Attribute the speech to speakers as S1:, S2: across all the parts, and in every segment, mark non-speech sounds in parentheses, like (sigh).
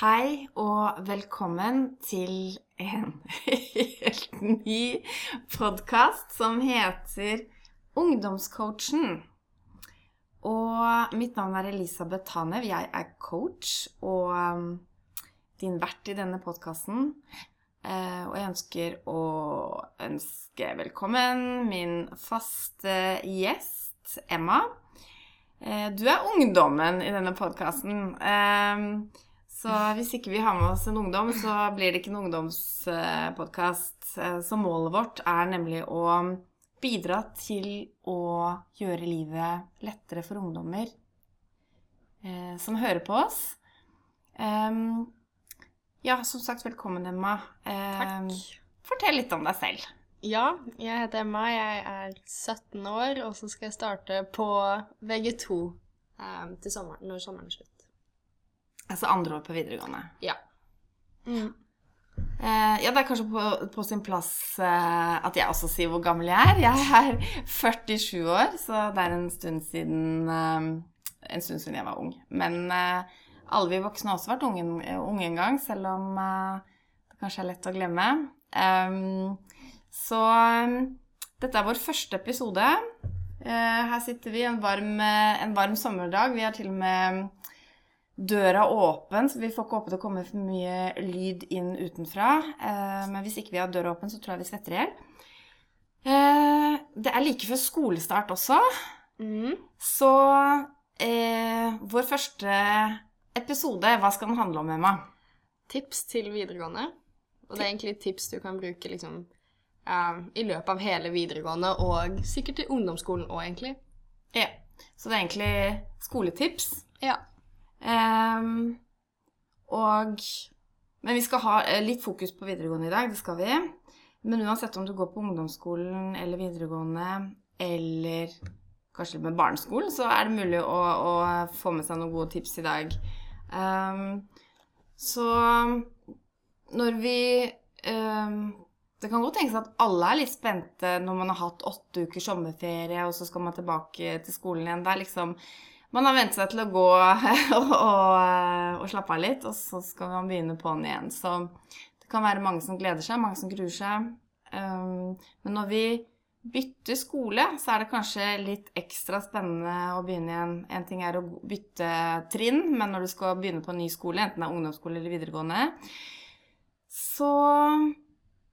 S1: Hei og velkommen til en (laughs) helt ny podkast som heter Ungdomscoachen. Og mitt navn er Elisabeth Tanev. Jeg er coach og um, din vert i denne podkasten. Eh, og jeg ønsker å ønske velkommen min faste gjest, Emma. Eh, du er ungdommen i denne podkasten. Så hvis ikke vi har med oss en ungdom, så blir det ikke en ungdomspodkast. Så målet vårt er nemlig å bidra til å gjøre livet lettere for ungdommer eh, som hører på oss. Um, ja, som sagt, velkommen, Emma.
S2: Takk.
S1: Fortell litt om deg selv.
S2: Ja, jeg heter Emma, jeg er 17 år, og så skal jeg starte på VG2 um, til sommeren, når sommeren er slutt.
S1: Altså andre år på videregående.
S2: Ja. Mm.
S1: Uh, ja, det er kanskje på, på sin plass uh, at jeg også sier hvor gammel jeg er. Jeg er 47 år, så det er en stund siden, uh, en stund siden jeg var ung. Men alle vi voksne har også vært unge, unge en gang, selv om det kanskje er lett å glemme. Um, så um, dette er vår første episode. Eh, her sitter vi en varm, en varm sommerdag. Vi har til og med døra åpen, så vi får ikke håpe det kommer for mye lyd inn utenfra. Eh, men hvis ikke vi har døra åpen, så tror jeg vi svetter i hjel. Eh, det er like før skolestart også,
S2: Mm.
S1: så eh, vår første episode, hva skal den handle om, Emma?
S2: Tips til videregående. Og det er egentlig tips du kan bruke liksom i løpet av hele videregående, og sikkert til ungdomsskolen òg, egentlig.
S1: Ja. Så det er egentlig skoletips.
S2: Ja.
S1: Ehm, og Men vi skal ha eh, litt fokus på videregående i dag, det skal vi. Men uansett om du går på ungdomsskolen eller videregående, eller kanskje med barneskolen, så er det mulig å, å få med seg noen gode tips i dag. Um, så når vi um, Det kan godt tenkes at alle er litt spente når man har hatt åtte uker sommerferie, og så skal man tilbake til skolen igjen. Det er liksom man har vent seg til å gå (laughs) og, og, og slappe av litt, og så skal man begynne på'n igjen. Så det kan være mange som gleder seg, mange som gruer seg. Um, men når vi bytter skole, så er det kanskje litt ekstra spennende å begynne igjen. En ting er å bytte trinn, men når du skal begynne på en ny skole, enten det er ungdomsskole eller videregående, så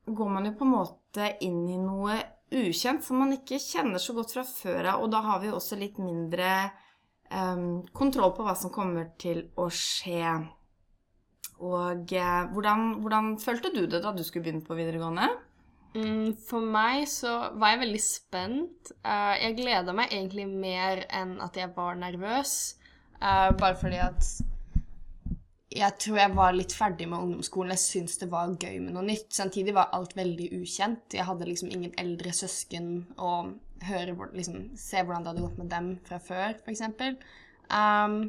S1: går man jo på en måte inn i noe ukjent som man ikke kjenner så godt fra før av, og da har vi også litt mindre kontroll på hva som kommer til å skje. Og eh, hvordan, hvordan følte du det da du skulle begynne på videregående?
S2: Mm, for meg så var jeg veldig spent. Eh, jeg gleda meg egentlig mer enn at jeg var nervøs. Eh, bare fordi at jeg tror jeg var litt ferdig med ungdomsskolen. Jeg syntes det var gøy med noe nytt. Samtidig var alt veldig ukjent. Jeg hadde liksom ingen eldre søsken å høre, liksom, se hvordan det hadde gått med dem fra før, f.eks. Um,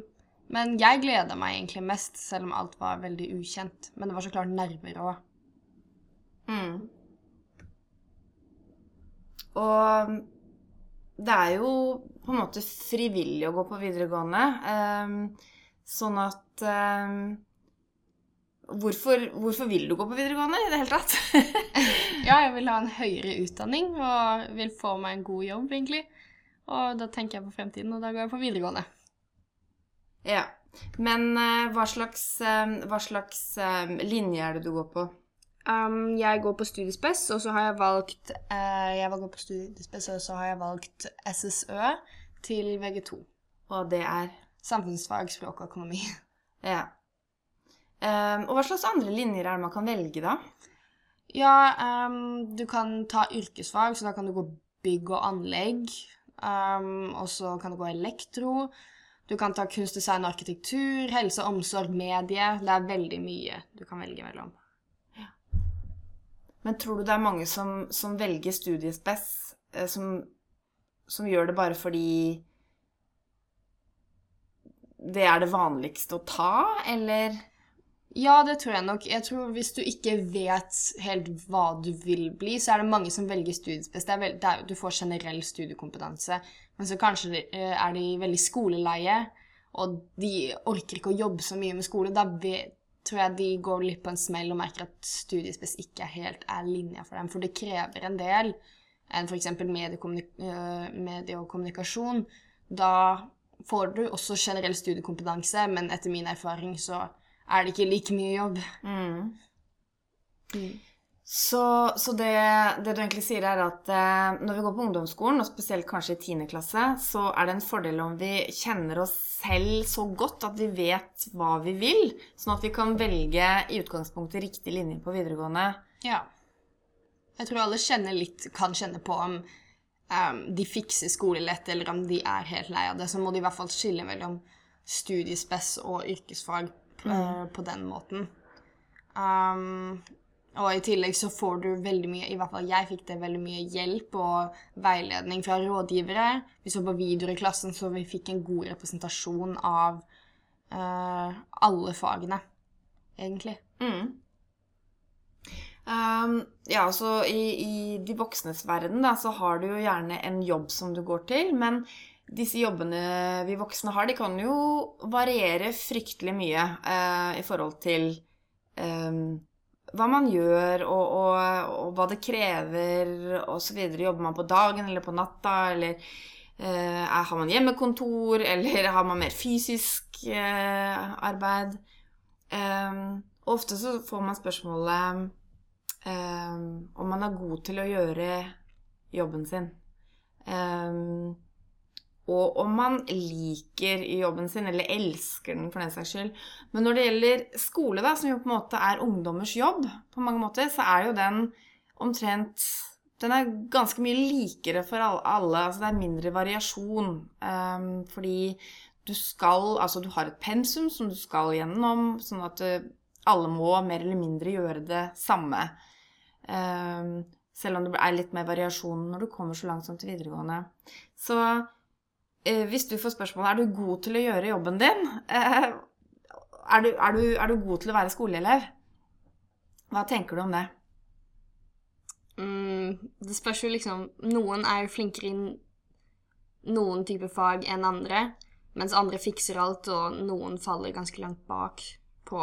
S2: men jeg gleda meg egentlig mest, selv om alt var veldig ukjent. Men det var så klart nerver òg.
S1: Mm. Og det er jo på en måte frivillig å gå på videregående. Um, sånn at ehm, hvorfor, hvorfor vil du gå på videregående i det hele tatt? (laughs)
S2: Ja, jeg vil ha en høyere utdanning og vil få meg en god jobb, egentlig. Og da tenker jeg på fremtiden, og da går jeg på videregående.
S1: ja. Men uh, hva slags, uh, hva slags uh, linje er det du går på?
S2: Um, jeg går på studiespes, og så har jeg valgt Jeg går på studiespes, og så har jeg valgt SSØ til VG2.
S1: Og det er
S2: Samfunnsfag, språk og økonomi.
S1: Ja. Ehm, og hva slags andre linjer er det man kan velge, da?
S2: Ja, um, du kan ta yrkesfag, så da kan du gå bygg og anlegg. Um, og så kan du gå elektro. Du kan ta kunst, design og arkitektur, helse, omsorg, medie. Det er veldig mye du kan velge mellom.
S1: Men tror du det er mange som, som velger studiespes, eh, som, som gjør det bare fordi det er det vanligste å ta, eller?
S2: Ja, det tror jeg nok. Jeg tror Hvis du ikke vet helt hva du vil bli, så er det mange som velger studiespes. Det er vel, det er, du får generell studiekompetanse, men så kanskje eh, er de veldig skoleleie, og de orker ikke å jobbe så mye med skole. Da tror jeg de går litt på en smell og merker at studiespes ikke helt er linja for dem. For det krever en del enn f.eks. Medie, og kommunikasjon. Da får du også generell studiekompetanse, men etter min erfaring så er det ikke like mye jobb.
S1: Mm. Så, så det, det, du egentlig sier, er at eh, når vi går på ungdomsskolen, og spesielt kanskje i 10. klasse, så er det en fordel om vi kjenner oss selv så godt at vi vet hva vi vil, sånn at vi kan velge i utgangspunktet riktig linje på videregående.
S2: Ja. Jeg tror alle kjenner litt, kan kjenne på om um, de fikser skole lett, eller om de er helt lei av det. Så må de i hvert fall skille mellom studiespes og yrkesfag mm. uh, på den måten. Um, og i tillegg så får du veldig mye, i hvert fall jeg fikk det veldig mye hjelp og veiledning fra rådgivere. Vi så på videoer i klassen, så vi fikk en god representasjon av uh, alle fagene, egentlig.
S1: Mm. Um, ja, så i, i, de voksnes verden da, så har du jo gjerne en jobb som du går til, men disse jobbene vi voksne har, de kan jo variere fryktelig mye eh, i forhold til eh, hva man gjør, og, og, og hva det krever, osv. Jobber man på dagen eller på natta, eller eh, har man hjemmekontor, (laughs) eller har man mer fysisk eh, arbeid? Eh, ofte så får man spørsmålet om man er god til å gjøre jobben sin. Um, og om man liker jobben sin, eller elsker den for den saks skyld. Men når det gjelder skole, da, som jo på en måte er ungdommers jobb, på mange måter, så er jo den omtrent Den er ganske mye likere for alle. Altså det er mindre variasjon. Um, fordi du skal Altså du har et pensum som du skal gjennom, sånn at uh, alle må mer eller mindre gjøre det samme. Um, selv om det er litt mer variasjon når du kommer så langt som til videregående. Så Eh, hvis du får spørsmålet er du god til å gjøre jobben din, eh, er du, er du, er du god til å være skoleelev? Hva tenker du om det?
S2: Mm, det spørs jo liksom Noen er jo flinkere i noen type fag enn andre, mens andre fikser alt, og noen faller ganske langt bak på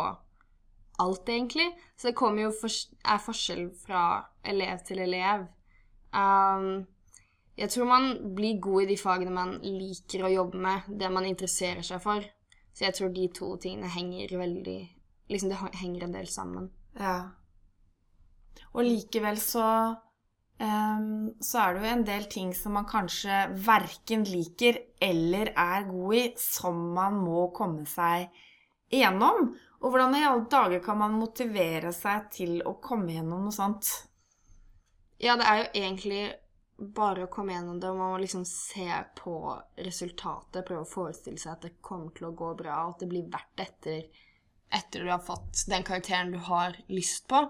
S2: alt, egentlig. Så det kommer jo for, er forskjell fra elev til elev. Um, jeg tror man blir god i de fagene man liker å jobbe med, det man interesserer seg for. Så jeg tror de to tingene henger veldig Liksom det henger en del sammen.
S1: Ja. Og likevel så um, så er det jo en del ting som man kanskje verken liker eller er god i, som man må komme seg igjennom. Og hvordan i alle dager kan man motivere seg til å komme gjennom noe sånt?
S2: Ja, det er jo egentlig bare å komme gjennom det, og man må liksom se på resultatet, prøve å forestille seg at det kommer til å gå bra, og at det blir verdt etter, etter du har fått den karakteren du har lyst på.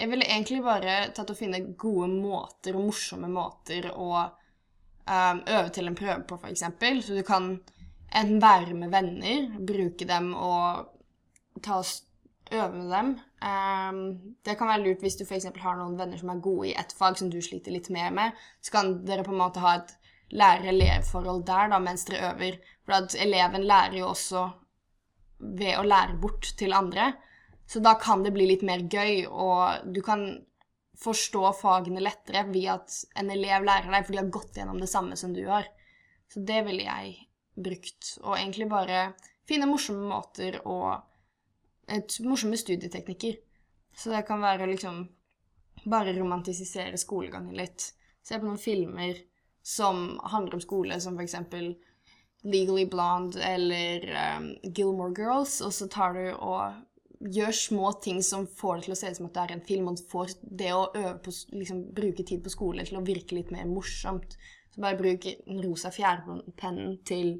S2: Jeg ville egentlig bare tatt og finne gode måter og morsomme måter å um, øve til en prøve på, f.eks. Så du kan enten være med venner, bruke dem og ta og øve med dem. Um, det kan være lurt hvis du f.eks. har noen venner som er gode i ett fag som du sliter litt mer med. Så kan dere på en måte ha et lærer-elev-forhold der da, mens dere øver. For at eleven lærer jo også ved å lære bort til andre. Så da kan det bli litt mer gøy, og du kan forstå fagene lettere ved at en elev lærer deg, for de har gått gjennom det samme som du har. Så det ville jeg brukt. Og egentlig bare finne morsomme måter å morsomme studieteknikker. Så det kan være liksom bare romantisere skolegangen litt. Se på noen filmer som handler om skole, som for eksempel Legally Blonde eller um, Gilmore Girls, og så tar du og gjør små ting som får det til å se ut som at det er en film, og får det å øve på, liksom, bruke tid på skole til å virke litt mer morsomt. Så bare bruk den rosa fjærpennen til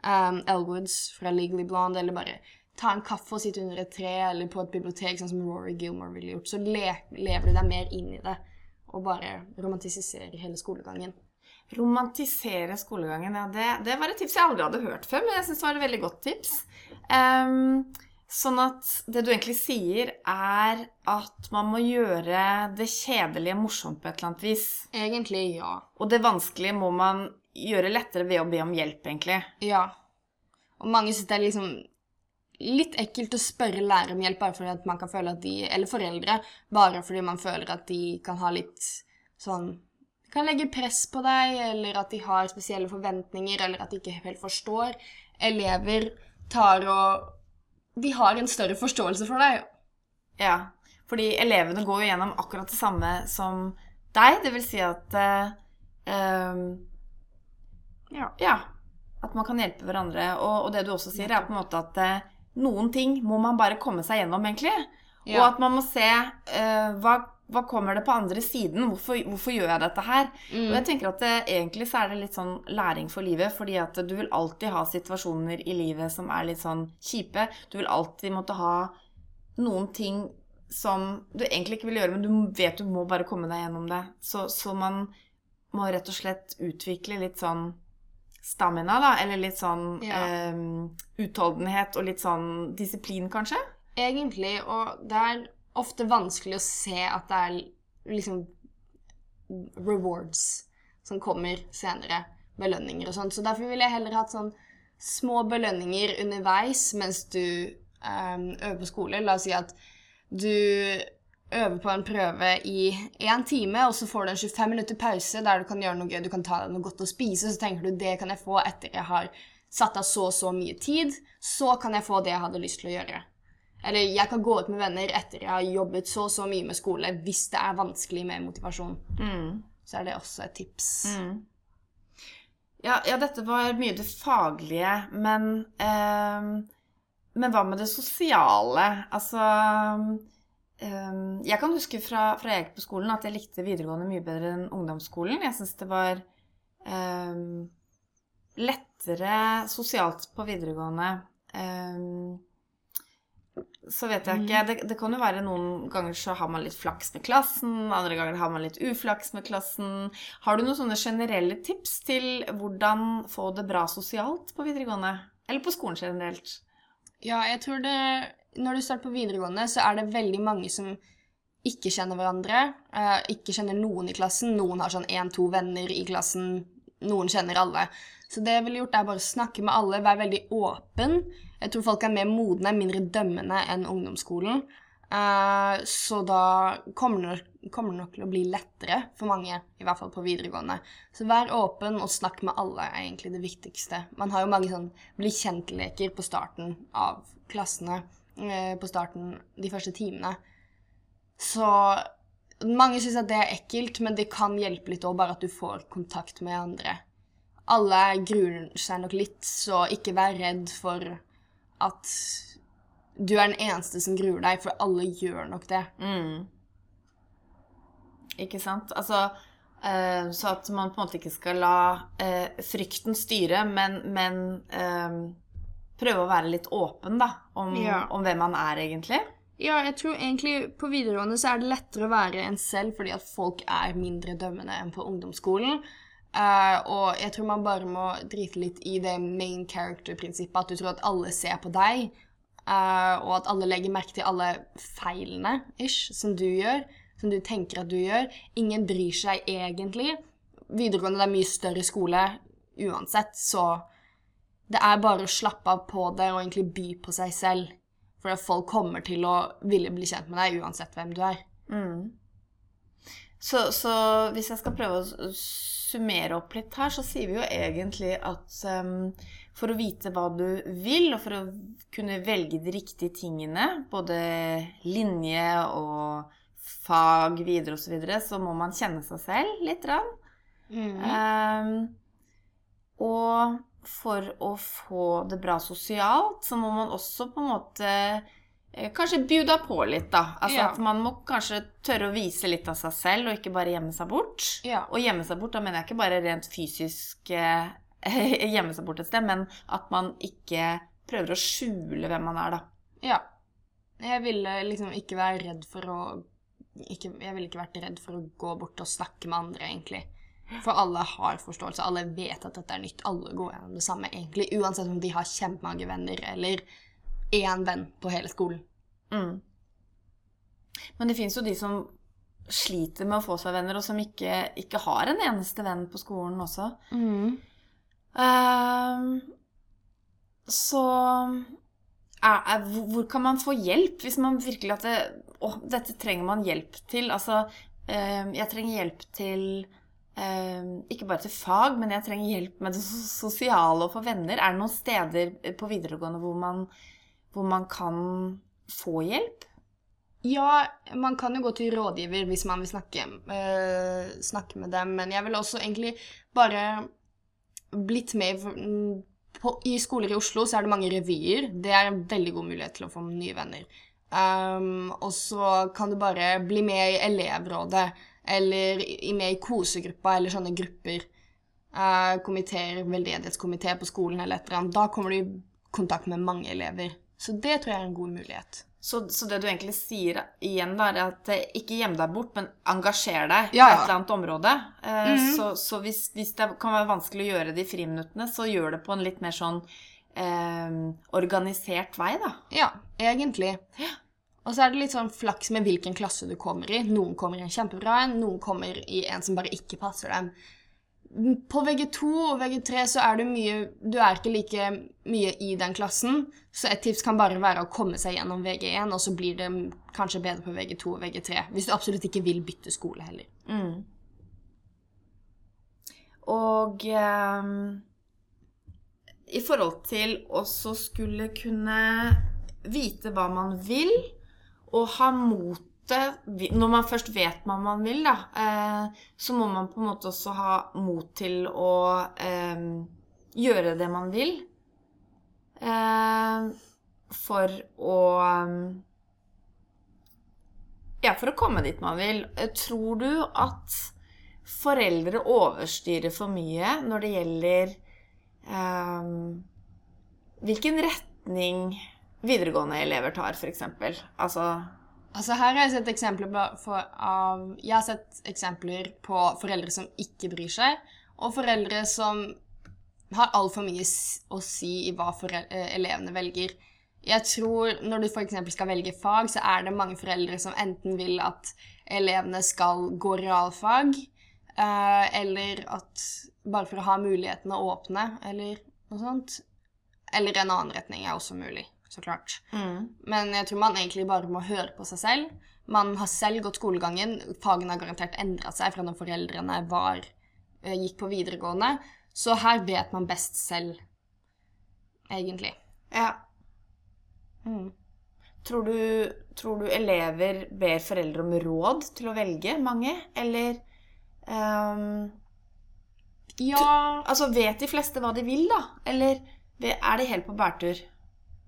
S2: um, Elwoods fra Legally Blonde, eller bare ta en kaffe og sitte under et tre eller på et bibliotek, sånn som Rory Gilmore ville gjort, så le lever du deg mer inn i det og bare romantiserer hele skolegangen.
S1: Romantisere skolegangen, ja, det, det, var et tips jeg aldri hadde hørt før, men jeg syns det var et veldig godt tips. Um, sånn at det du egentlig sier, er at man må gjøre det kjedelige morsomt på et eller annet vis.
S2: Egentlig, ja.
S1: Og det vanskelige må man gjøre lettere ved å be om hjelp, egentlig.
S2: Ja. Og mange syns det er liksom litt ekkelt å spørre lærere om hjelp bare fordi at man kan føle at de Eller foreldre, bare fordi man føler at de kan ha litt sånn Kan legge press på deg, eller at de har spesielle forventninger, eller at de ikke helt forstår. Elever tar og De har en større forståelse for deg.
S1: Ja, fordi elevene går jo gjennom akkurat det samme som deg. Det vil si at uh,
S2: Ja.
S1: Ja. At man kan hjelpe hverandre. Og, og det du også sier, er på en måte at eh, noen ting må man bare komme seg gjennom, egentlig. Og at man må se uh, hva, hva kommer det på andre siden? Hvorfor, hvorfor gjør jeg dette her?
S2: Mm.
S1: Og jeg tenker at det, egentlig så er det litt sånn læring for livet, fordi at du vil alltid ha situasjoner i livet som er litt sånn kjipe. Du vil alltid måtte ha noen ting som du egentlig ikke vil gjøre, men du vet du må bare komme deg gjennom det. Så, så man må rett og slett utvikle litt sånn stamina, da, eller litt sånn
S2: Ja.
S1: eh, utholdenhet og litt sånn disiplin, kanskje?
S2: Egentlig, og det er ofte vanskelig å se at det er liksom rewards som kommer senere. Belønninger og sånn. Så derfor ville jeg heller hatt sånn små belønninger underveis mens du ehm, øver på skole. La oss si at du øver på en prøve i én time, og så får du en 25 minutter pause der du kan gjøre noe gøy. Du kan ta deg noe godt å spise, så tenker du det kan jeg få etter jeg har satt av så og så mye tid. Så kan jeg få det jeg hadde lyst til å gjøre. Eller jeg kan gå ut med venner etter jeg har jobbet så og så mye med skole, hvis det er vanskelig med motivasjon.
S1: Mm.
S2: Så er det også et tips.
S1: Mm. Ja, ja, dette var mye det faglige, men eh, Men hva med det sosiale? Altså eh, Jeg kan huske fra, fra jeg gikk på skolen at jeg likte videregående mye bedre enn ungdomsskolen. Jeg syns det var um, lettere sosialt på videregående. Um, så vet jeg ikke. Det, det kan jo være noen ganger så har man litt flaks med klassen, andre ganger har man litt uflaks med klassen. Har du noen sånne generelle tips til hvordan få det bra sosialt på videregående? Eller på skolen generelt?
S2: Ja, jeg tror det Når du starter på videregående, så er det veldig mange som ikke kjenner hverandre. Uh, ikke kjenner noen i klassen. Noen har sånn én-to venner i klassen. Noen kjenner alle. Så det jeg ville gjort, er bare å snakke med alle, være veldig åpen. Jeg tror folk er mer modne, mindre dømmende enn ungdomsskolen. Uh, så da kommer det, kommer det nok til å bli lettere for mange, i hvert fall på videregående. Så vær åpen og snakk med alle er egentlig det viktigste. Man har jo mange sånn bli kjent-leker på starten av klassene. Eh, På starten de første timene. Så mange syns at det er ekkelt, men det kan hjelpe litt òg, bare at du får kontakt med andre. Alle gruer seg nok litt, så ikke vær redd for at du er den eneste som gruer deg, for alle gjør nok det.
S1: Mm. Ikke sant? Altså eh, Så at man på en måte ikke skal la eh, frykten styre, men, men prøve å være litt åpen, da, om,
S2: Ja.
S1: om hvem man er, egentlig.
S2: Ja, jeg tror egentlig på videregående så er det lettere å være en selv fordi at folk er mindre dømmende enn på ungdomsskolen. Uh, og jeg tror man bare må drite litt i det main character-prinsippet, at du tror at alle ser på deg, uh, og at alle legger merke til alle feilene ish, som du gjør, som du tenker at du gjør. Ingen bryr seg egentlig. Videregående er mye større skole uansett, så det er bare å slappe av på det og egentlig by på seg selv. For folk kommer til å ville bli kjent med deg uansett hvem du er.
S1: Mm. Så, så hvis jeg skal prøve å summere opp litt her, så sier vi jo egentlig at um, for å vite hva du vil, og for å kunne velge de riktige tingene, både linje og fag videre osv., så, videre, så må man kjenne seg selv litt. Rann. Um, og for å få det bra sosialt, så må man også på en måte eh, Kanskje bjuda på litt, da. Altså
S2: Ja.
S1: At man må kanskje tørre å vise litt av seg selv, og ikke bare gjemme seg bort.
S2: Ja.
S1: Og gjemme seg bort, da mener jeg ikke bare rent fysisk eh, (laughs) gjemme seg bort et sted, men at man ikke prøver å skjule hvem man er, da.
S2: ja. Jeg ville liksom ikke være redd for å ikke, Jeg ville ikke vært redd for å gå bort og snakke med andre, egentlig. For alle har forståelse. Alle vet at dette er nytt. Alle går gjennom det samme, egentlig. Uansett om de har kjempemange venner eller én venn på hele skolen.
S1: Mm. Men det fins jo de som sliter med å få seg venner, og som ikke, ikke har en eneste venn på skolen også. Ehm, så er, er, hvor kan man få hjelp hvis man virkelig at det, Å, dette trenger man hjelp til. Altså, uh, jeg trenger hjelp til Ikke bare til fag, men jeg trenger hjelp med det sosiale og for venner. Er det noen steder på videregående hvor man, hvor man kan få hjelp?
S2: Ja, man kan jo gå til rådgiver hvis man vil snakke, eh, snakke med dem, men jeg vil også egentlig bare blitt med mm, på, I skoler i Oslo så er det mange revyer. Det er en veldig god mulighet til å få nye venner. Um, og så kan du bare bli med i elevrådet, eller i, med i kosegruppa, eller sånne grupper. Uh, komiteer, veldedighetskomité på skolen eller et eller annet. Da kommer du i kontakt med mange elever. Så det tror jeg er en god mulighet.
S1: Så, så det du egentlig sier igjen, da, er at eh, ikke gjem deg bort, men engasjer deg
S2: Ja,
S1: på et eller annet område. Mm
S2: -hmm.
S1: Så, så hvis, hvis det kan være vanskelig å gjøre det i friminuttene, så gjør det på en litt mer sånn eh, organisert vei, da.
S2: Ja, egentlig. Og så er det litt sånn flaks med hvilken klasse du kommer i. Noen kommer i en kjempebra en, noen kommer i en som bare ikke passer dem. På VG2 og VG3 så er du mye Du er ikke like mye i den klassen, så et tips kan bare være å komme seg gjennom VG1, og så blir det kanskje bedre på VG2 og VG3. Hvis du absolutt ikke vil bytte skole heller.
S1: Mm. Og um, i forhold til også skulle kunne vite hva man vil, og ha motet Når man først vet hva man vil, da, eh, så må man på en måte også ha mot til å eh, gjøre det man vil. Eh, for å Ja, for å komme dit man vil. Tror du at foreldre overstyrer for mye når det gjelder hvilken retning videregående elever tar, f.eks.? Altså
S2: Altså Her har jeg sett eksempler på, for, av, jeg har sett eksempler på foreldre som ikke bryr seg, og foreldre som har altfor mye å si i hva eh, elevene velger. Jeg tror Når du f.eks. skal velge fag, så er det mange foreldre som enten vil at elevene skal gå realfag, eh, eller at bare for å ha mulighetene åpne, eller noe sånt. Eller en annen retning er også mulig, så klart.
S1: mm.
S2: Men jeg tror man egentlig bare må høre på seg selv. Man har selv gått skolegangen. Fagene har garantert endra seg fra når foreldrene var, eh, gikk på videregående. Så her vet man best selv, egentlig.
S1: Ja.
S2: Mm.
S1: Tror du, tror du elever ber foreldre om råd til å velge mange, eller um,
S2: Ja
S1: Altså, vet de fleste hva de vil, da? Eller er de helt på bærtur?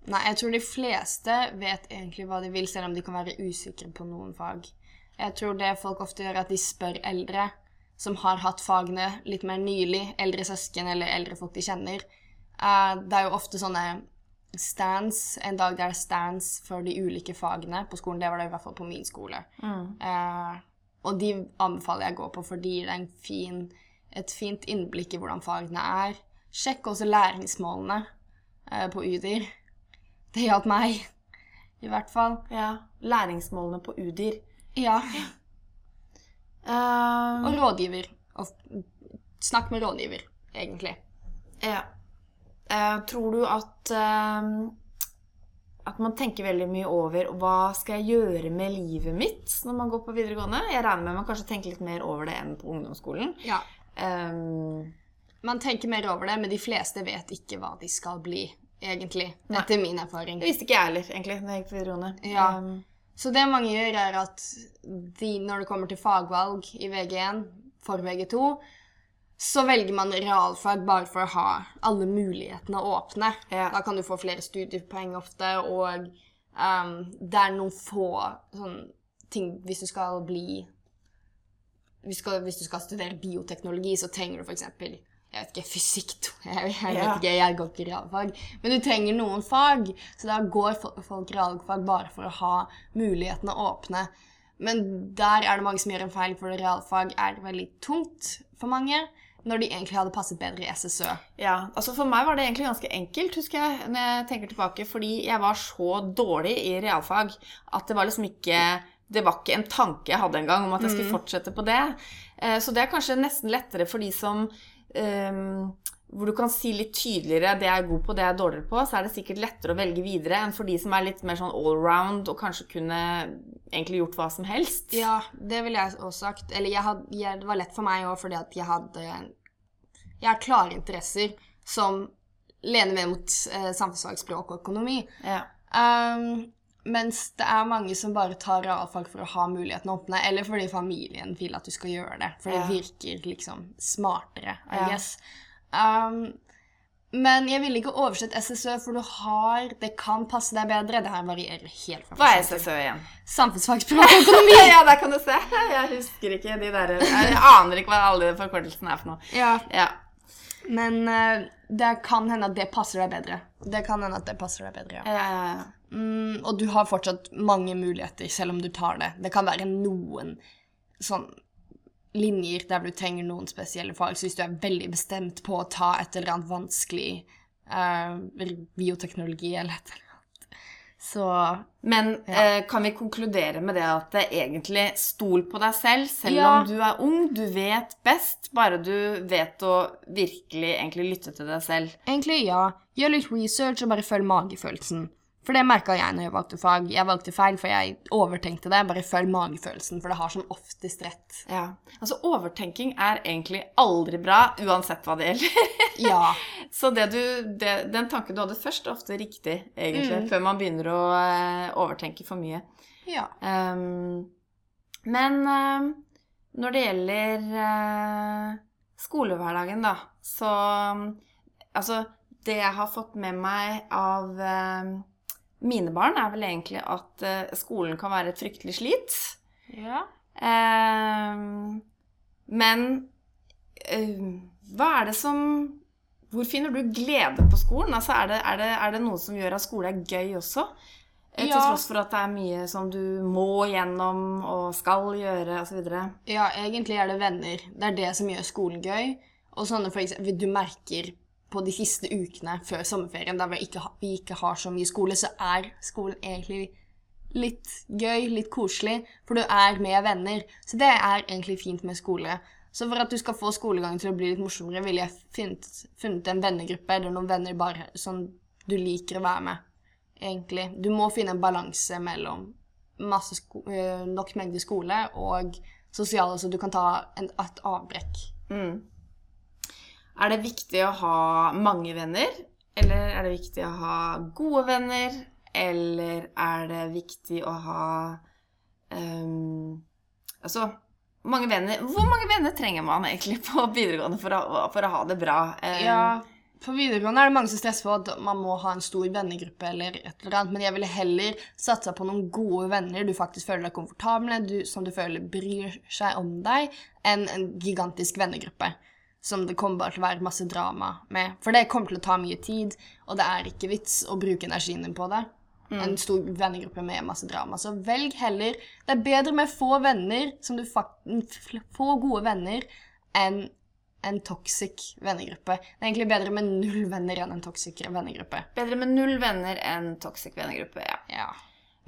S2: Nei, jeg tror de fleste vet egentlig hva de vil, selv om de kan være usikre på noen fag. Jeg tror det folk ofte gjør, er at de spør eldre som har hatt fagene litt mer nylig, eldre søsken eller eldre folk de kjenner. Eh, det er jo ofte sånne stands, en dag det er stands for de ulike fagene på skolen. Det var det i hvert fall på min skole. Eh, og de anbefaler jeg å gå på, for de gir deg fin, et fint innblikk i hvordan fagene er. Sjekk også læringsmålene eh, på UDIR. Det hjalp meg, i hvert fall.
S1: Ja. Læringsmålene på UDIR.
S2: Ja.
S1: Um,
S2: Og rådgiver. Og snakk med rådgiver, egentlig.
S1: Ja. Uh, tror du at uh, at man tenker veldig mye over hva skal jeg gjøre med livet mitt når man går på videregående? Jeg regner med man kanskje tenker litt mer over det enn på ungdomsskolen.
S2: Ja.
S1: Um,
S2: Man tenker mer over det, men de fleste vet ikke hva de skal bli, egentlig.
S1: Nei.
S2: Etter min erfaring.
S1: det visste ikke jeg heller, egentlig, da jeg gikk på videregående.
S2: Ja.
S1: Um,
S2: Så det mange gjør, er at de, når det kommer til fagvalg i VG1 for VG2, så velger man realfag bare for å ha alle mulighetene åpne.
S1: Ja.
S2: Da kan du få flere studiepoeng ofte, og um, det er noen få sånn ting Hvis du skal bli hvis, skal, hvis du skal studere bioteknologi, så trenger du f.eks. Jeg vet ikke, fysikk. Jeg, (laughs) jeg vet ikke, jeg går ikke realfag. Men du trenger noen fag, så da går fo- folk realfag bare for å ha mulighetene åpne. Men der er det mange som gjør en feil, for realfag er veldig tungt for mange, når de egentlig hadde passet bedre i SSØ.
S1: Ja, altså For meg var det egentlig ganske enkelt, husker jeg, når jeg tenker tilbake, fordi jeg var så dårlig i realfag at det var liksom ikke Det var ikke en tanke jeg hadde engang om at jeg skulle fortsette på det. Eh, Så det er kanskje nesten lettere for de som ehm, hvor du kan si litt tydeligere det jeg er god på, det jeg er dårligere på, så er det sikkert lettere å velge videre enn for de som er litt mer sånn allround og kanskje kunne egentlig gjort hva som helst.
S2: Ja, det ville jeg også sagt. Eller jeg had, jeg, det var lett for meg òg fordi at jeg hadde Jeg har klare interesser som lener mer mot eh, samfunnsfag, språk og økonomi.
S1: Ja.
S2: Um, mens det er mange som bare tar realfag for å ha muligheten å åpne, eller fordi familien vil at du skal gjøre det. For det
S1: Ja.
S2: virker liksom smartere, I
S1: Ja.
S2: guess. Um, men jeg ville ikke oversett SSØ, for du har Det kan passe deg bedre. Det her varierer helt fra
S1: Hva er SSØ igjen?
S2: Samfunnsfag, og økonomi. (laughs)
S1: ja, der kan du se. Jeg husker ikke de der Jeg aner ikke hva alle forkortelsene er for noe.
S2: Ja,
S1: Ja.
S2: men uh, det kan hende at det passer deg bedre. Det kan hende at det passer deg bedre, ja.
S1: Ja, ja, ja.
S2: Mm, og du har fortsatt mange muligheter, selv om du tar det. Det kan være noen sånn linjer der du trenger noen spesielle fag. Så hvis du er veldig bestemt på å ta et eller annet vanskelig eh, bioteknologi eller et eller annet, så
S1: Men
S2: Ja.
S1: eh, kan vi konkludere med det at det egentlig stol på deg selv, selv
S2: Ja.
S1: om du er ung, du vet best, bare du vet å virkelig egentlig lytte til deg selv.
S2: egentlig ja. Gjør litt research og bare følg magefølelsen. For det merka jeg når jeg valgte fag. Jeg valgte feil, for jeg overtenkte det. Bare følg magefølelsen, for det har som oftest rett.
S1: Ja. Altså, overtenking er egentlig aldri bra, uansett hva det gjelder. (laughs)
S2: Ja.
S1: Så det du, det, den tanken du hadde først, er ofte riktig, egentlig,
S2: Mm.
S1: før man begynner å eh, overtenke for mye.
S2: ja.
S1: Um, men uh, når det gjelder uh, skolehverdagen, da, så Altså, det jeg har fått med meg av ehm, mine barn, er vel egentlig at eh, skolen kan være et fryktelig slit.
S2: Ja.
S1: Ehm, men ehm, hva er det som Hvor finner du glede på skolen? Altså, er, det, er, det, er det noe som gjør at skole er gøy også? Eh, Til
S2: Ja.
S1: tross for at det er mye som du må gjennom og skal gjøre osv.
S2: Ja, egentlig er det venner. Det er det som gjør skolen gøy. Og sånne for eksempel, du merker på de siste ukene før sommerferien, der vi ikke, ha- vi ikke har så mye skole, så er skolen egentlig litt gøy, litt koselig, for du er med venner. Så det er egentlig fint med skole. Så for at du skal få skolegangen til å bli litt morsommere, ville jeg funnet, funnet en vennegruppe eller noen venner bare som du liker å være med, egentlig. Du må finne en balanse mellom øh, nok mengde skole og sosiale, så du kan ta en, et avbrekk.
S1: Mm. Er det viktig å ha mange venner? Eller er det viktig å ha gode venner? Eller er det viktig å ha um, Altså mange venner Hvor mange venner trenger man egentlig på videregående for å, for å ha det bra? Um,
S2: Ja, på videregående er det mange som stresser på at man må ha en stor vennegruppe eller et eller annet, men jeg ville heller satsa på noen gode venner du faktisk føler deg komfortabel med, som du føler bryr seg om deg, enn en gigantisk vennegruppe. Som det kommer bare til å være masse drama med. For det kommer til å ta mye tid, og det er ikke vits å bruke energien din på det. En stor vennegruppe med masse drama. Så velg heller Det er bedre med få venner, som du fakt få gode venner, enn en toxic vennegruppe. Det er egentlig bedre med null venner enn en toxic vennegruppe.
S1: Bedre med null venner enn toxic vennegruppe, ja.
S2: Ja.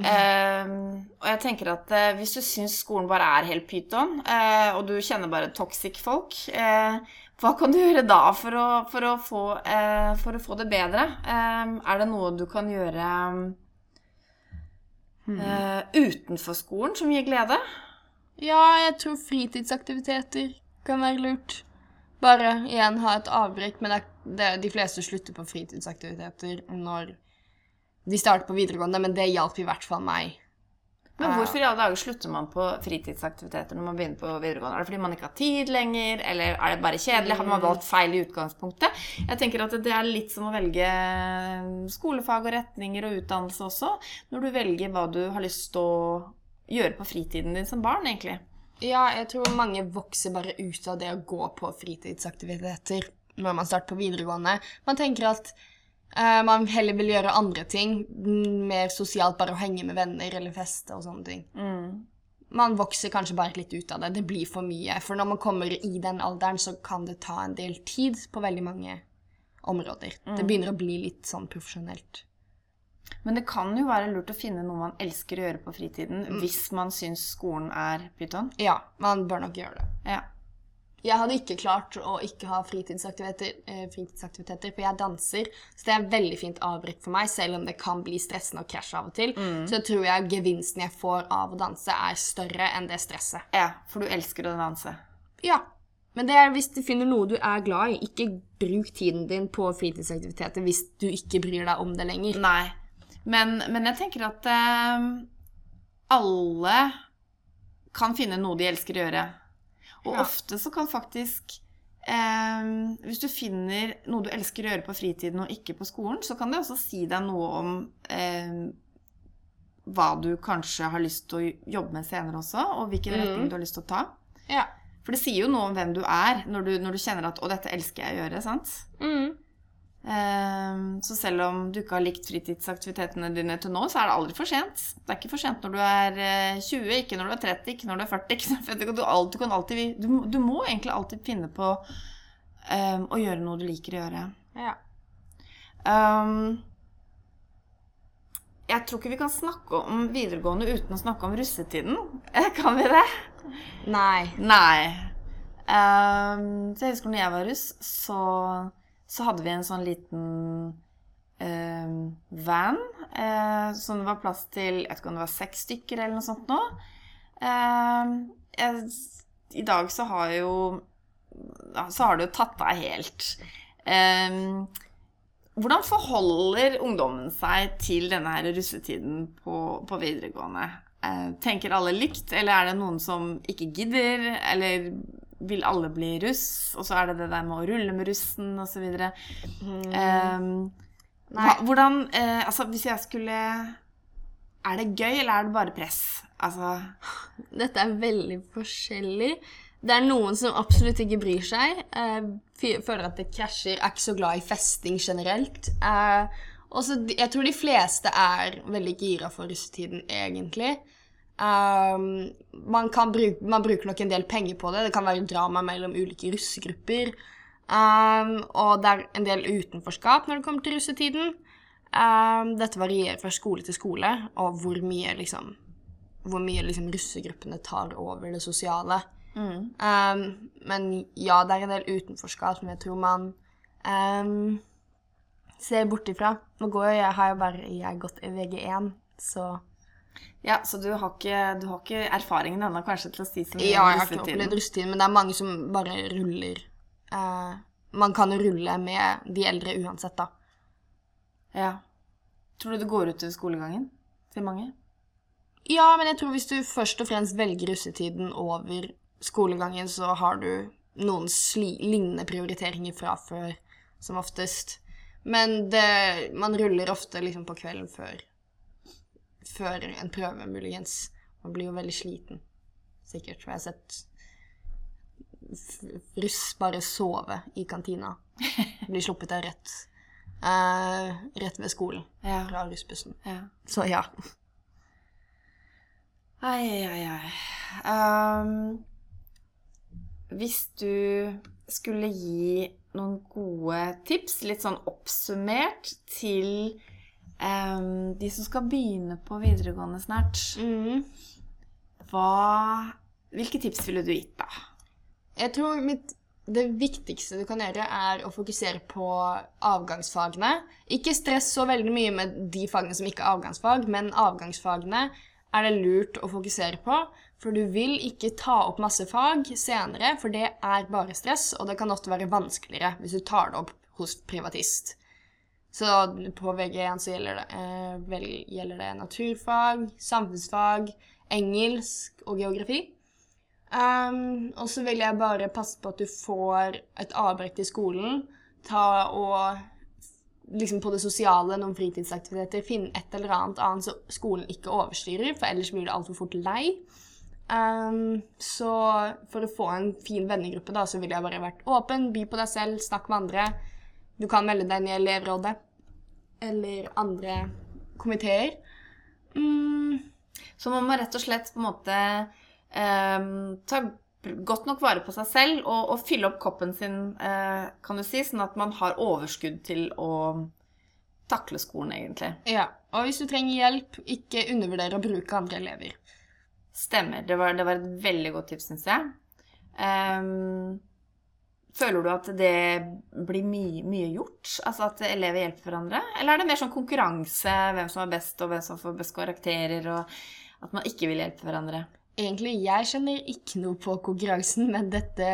S1: Ehm, og jeg tenker at uh, hvis du syns skolen bare er helt pyton, uh, og du kjenner bare toxic folk, eh, hva kan du gjøre da for å, for å, få, for å få det bedre? Ehm, er det noe du kan gjøre eh, utenfor skolen som gir glede?
S2: ja, jeg tror fritidsaktiviteter kan være lurt. Bare igjen ha et avbrekk, men det det, de fleste slutter på fritidsaktiviteter når de starter på videregående, men det hjalp i hvert fall meg.
S1: Men hvorfor i alle dager slutter man på fritidsaktiviteter når man begynner på videregående? Er det fordi man ikke har tid lenger, eller er det bare kjedelig? Har man valgt feil i utgangspunktet? Jeg tenker at det er litt som å velge skolefag og retninger og utdannelse også, når du velger hva du har lyst til å gjøre på fritiden din som barn, egentlig.
S2: Ja, jeg tror mange vokser bare ut av det å gå på fritidsaktiviteter når man starter på videregående. Man tenker at eh, man heller vil gjøre andre ting, mm, mer sosialt, bare å henge med venner eller feste og sånne ting. Man vokser kanskje bare litt ut av det. Det blir for mye. For når man kommer i den alderen, så kan det ta en del tid på veldig mange områder. Det begynner å bli litt sånn profesjonelt.
S1: Men det kan jo være lurt å finne noe man elsker å gjøre på fritiden, hvis man syns skolen er pyton.
S2: Ja, man bør nok gjøre det.
S1: Ja.
S2: Jeg hadde ikke klart å ikke ha fritidsaktiviteter, eh, fritidsaktiviteter, for jeg danser. Så det er veldig fint avbrekk for meg, selv om det kan bli stressende og krasje av og til. Så tror jeg gevinsten jeg får av å danse, er større enn det stresset.
S1: Ja, for du elsker å danse.
S2: Ja. Men det er hvis du finner noe du er glad i. Ikke bruk tiden din på fritidsaktiviteter hvis du ikke bryr deg om det lenger.
S1: Nei. Men, men jeg tenker at eh, alle kan finne noe de elsker å gjøre. Og
S2: Ja.
S1: ofte så kan faktisk eh, Hvis du finner noe du elsker å gjøre på fritiden og ikke på skolen, så kan det også si deg noe om eh, hva du kanskje har lyst til å jobbe med senere også, og hvilken
S2: mm.
S1: retning du har lyst til å ta.
S2: Ja.
S1: For det sier jo noe om hvem du er, når du, når du kjenner at 'å, dette elsker jeg å gjøre'. sant?
S2: Mm.
S1: Ehm, Så selv om du ikke har likt fritidsaktivitetene dine til nå, så er det aldri for sent. Det er ikke for sent når du er eh, 20, ikke når du er 30, ikke når du er 40. Ikke når du 50. Du, kan alltid, du, du må egentlig alltid finne på um, å gjøre noe du liker å gjøre.
S2: ja.
S1: Um, jeg tror ikke vi kan snakke om videregående uten å snakke om russetiden. Eh, (laughs) Kan vi det?
S2: Nei.
S1: Nei. Um, så jeg husker når jeg var russ, så, så hadde vi en sånn liten eh, van eh, som det var plass til Jeg vet ikke om det var seks stykker eller noe sånt nå. Eh, jeg, I dag så har jo Så har det jo tatt av helt. Ehm, hvordan forholder ungdommen seg til denne her russetiden på, på videregående? Eh, tenker alle likt, eller er det noen som ikke gidder, eller vil alle bli russ? Og så er det det der med å rulle med russen, osv.
S2: Mm.
S1: Um, hva, hvordan uh, Altså, hvis jeg skulle Er det gøy, eller er det bare press? Altså
S2: Dette er veldig forskjellig. Det er noen som absolutt ikke bryr seg. eh, føler at det krasjer. Er ikke så glad i festing generelt. Eh, også, jeg tror de fleste er veldig gira for russetiden, egentlig. Um, man, kan bruke, man bruker nok en del penger på det. Det kan være drama mellom ulike russegrupper. Um, og det er en del utenforskap når det kommer til russetiden. Um, dette varierer fra skole til skole, og hvor mye liksom hvor mye liksom, russegruppene tar over det sosiale.
S1: mm.
S2: Men ja, det er en del utenforskap som jeg tror man ser bort ifra. Nå går jo jeg, har jo bare jeg gått i VG1, så
S1: Ja, så du har ikke, du har ikke erfaringen ennå kanskje til å si så mye
S2: Ja, jeg har ikke opplevd russetiden, men det er mange som bare ruller. Eh, man kan jo rulle med de eldre uansett, da.
S1: Ja. Tror du det går utover skolegangen til mange?
S2: Ja, men jeg tror hvis du først og fremst velger russetiden over skolegangen, så har du noen lignende prioriteringer fra før, som oftest. Men det, man ruller ofte liksom på kvelden før, før en prøve, muligens. Man blir jo veldig sliten, sikkert. For jeg har sett russ bare sove i kantina. (laughs) Blir sluppet av rett, uh, rett ved skolen
S1: Ja.
S2: fra russbussen.
S1: ja.
S2: Så ja.
S1: Ai, ai, ai. Um, hvis du skulle gi noen gode tips, litt sånn oppsummert, til ehm, de som skal begynne på videregående snart,
S2: Mm.
S1: hva Hvilke tips ville du gitt, da?
S2: Jeg tror mitt, det viktigste du kan gjøre, er å fokusere på avgangsfagene. Ikke stress så veldig mye med de fagene som ikke er avgangsfag, men avgangsfagene er det lurt å fokusere på. For du vil ikke ta opp masse fag senere, for det er bare stress, og det kan ofte være vanskeligere hvis du tar det opp hos privatist. Så på VG1 så gjelder det, eh, vel, gjelder det naturfag, samfunnsfag, engelsk og geografi. Um, og så vil jeg bare passe på at du får et avbrekk i skolen. Ta og liksom på det sosiale, noen fritidsaktiviteter, finne et eller annet annet så skolen ikke overstyrer, for ellers blir det altfor fort lei. Um, så for å få en fin vennegruppe, da, så ville jeg bare vært åpen, by på deg selv, snakk med andre. Du kan melde deg inn i elevrådet eller andre komiteer. Mm,
S1: Så man må rett og slett på en måte eh, ta godt nok vare på seg selv og, og fylle opp koppen sin, eh, kan du si, sånn at man har overskudd til å takle skolen, egentlig.
S2: ja. Og hvis du trenger hjelp, ikke undervurdere å bruke andre elever.
S1: Stemmer. Det var, det var et veldig godt tips, syns jeg. Ehm, føler du at det blir mye, mye gjort? Altså at elever hjelper hverandre? Eller er det mer sånn konkurranse, hvem som er best, og hvem som får best karakterer, og at man ikke vil hjelpe hverandre?
S2: Egentlig, jeg kjenner ikke noe på konkurransen, men dette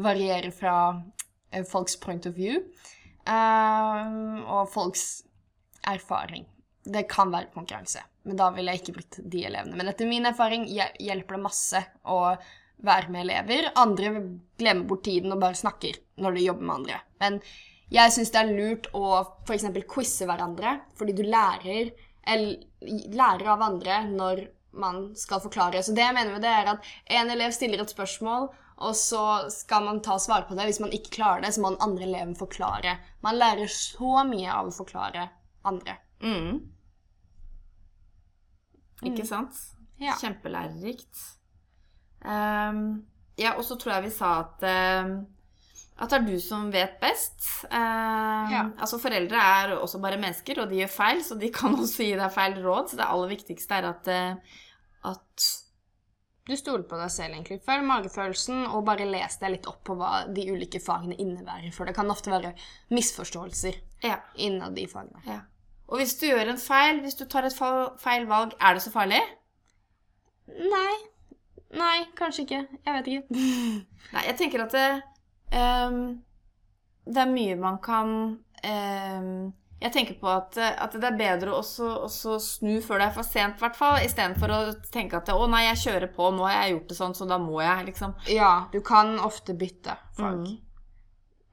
S2: varierer fra eh, folks point of view eh, og folks erfaring. Det kan være konkurranse, men da ville jeg ikke brukt de elevene. Men etter min erfaring hjelper det masse å være med elever. Andre glemmer bort tiden og bare snakker når de jobber med andre. Men jeg syns det er lurt å f.eks. quize hverandre, fordi du lærer, lærer av andre når man skal forklare. Så det jeg mener med det, er at en elev stiller et spørsmål, og så skal man ta svar på det. Hvis man ikke klarer det, så må den andre eleven forklare. Man lærer så mye av å forklare andre.
S1: Mm. Ikke sant?
S2: Ja.
S1: Kjempelærerikt. Ehm, ja, og så tror jeg vi sa at uh, at det er du som vet best. Uh,
S2: Ja.
S1: Altså Foreldre er også bare mennesker, og de gjør feil, så de kan (laughs) også gi deg feil råd. Så det aller viktigste er at, uh, at
S2: Du stoler på deg selv, egentlig. Følg magefølelsen, og bare les deg litt opp på hva de ulike fagene innebærer. For det kan ofte være misforståelser
S1: ja,
S2: innad de fagene.
S1: ja. Og hvis du gjør en feil, hvis du tar et feil valg, er det så farlig?
S2: Nei. Nei, kanskje ikke. Jeg vet ikke. (laughs)
S1: Nei, jeg tenker at det, um, det er mye man kan um, Jeg tenker på at, at det er bedre å også, også snu før det er for sent, i hvert fall. Istedenfor å tenke at 'Å nei, jeg kjører på. Nå har jeg gjort det sånn, så da må jeg', liksom.
S2: Ja, du kan ofte bytte fag.
S1: Mm.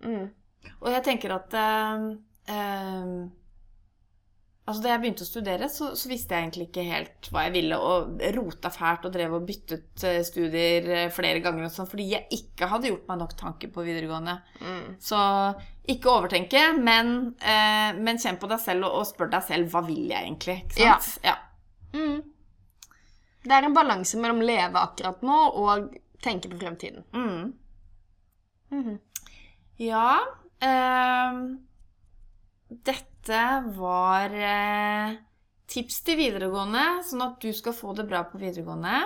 S2: Mm.
S1: Og jeg tenker at ehm, ehm, Altså, Da jeg begynte å studere, så, så visste jeg egentlig ikke helt hva jeg ville, og rota fælt og drev og byttet eh, studier eh, flere ganger og sånn, fordi jeg ikke hadde gjort meg nok tanker på videregående.
S2: Mm.
S1: Så ikke overtenke, men, eh, men kjenn på deg selv og, og spør deg selv hva vil jeg egentlig. Ikke sant? Ja.
S2: Mm. Det er en balanse mellom leve akkurat nå og tenke på fremtiden.
S1: Mm.
S2: -hmm.
S1: ja eh, dette var eh, tips til videregående, sånn at du skal få det bra på videregående.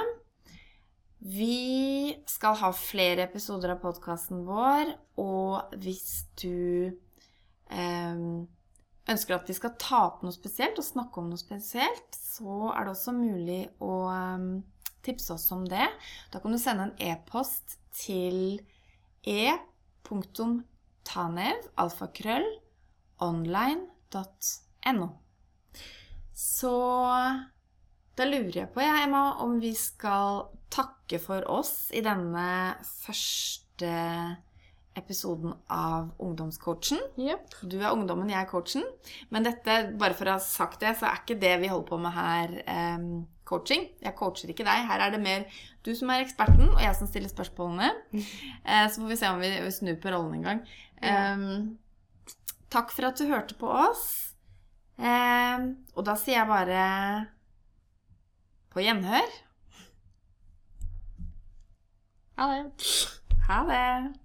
S1: Vi skal ha flere episoder av podkasten vår, og hvis du ehm, ønsker at vi skal ta opp noe spesielt og snakke om noe spesielt, så er det også mulig å ehm, tipse oss om det. Da kan du sende en e-post til e.tanev, alfakrøll, online.no. Så da lurer jeg på, jeg, Emma, om vi skal takke for oss i denne første episoden av Ungdomscoachen.
S2: Yep.
S1: Du er ungdommen, jeg er coachen. Men dette, bare for å ha sagt det, så er ikke det vi holder på med her, um, coaching. Jeg coacher ikke deg. Her er det mer du som er eksperten, og jeg som stiller spørsmålene. Uh, (laughs) så får vi se om vi, snur på rollen en gang.
S2: Ja.
S1: Takk for at du hørte på oss. Eh, og da sier jeg bare på gjenhør.
S2: Ha det.
S1: Ha det.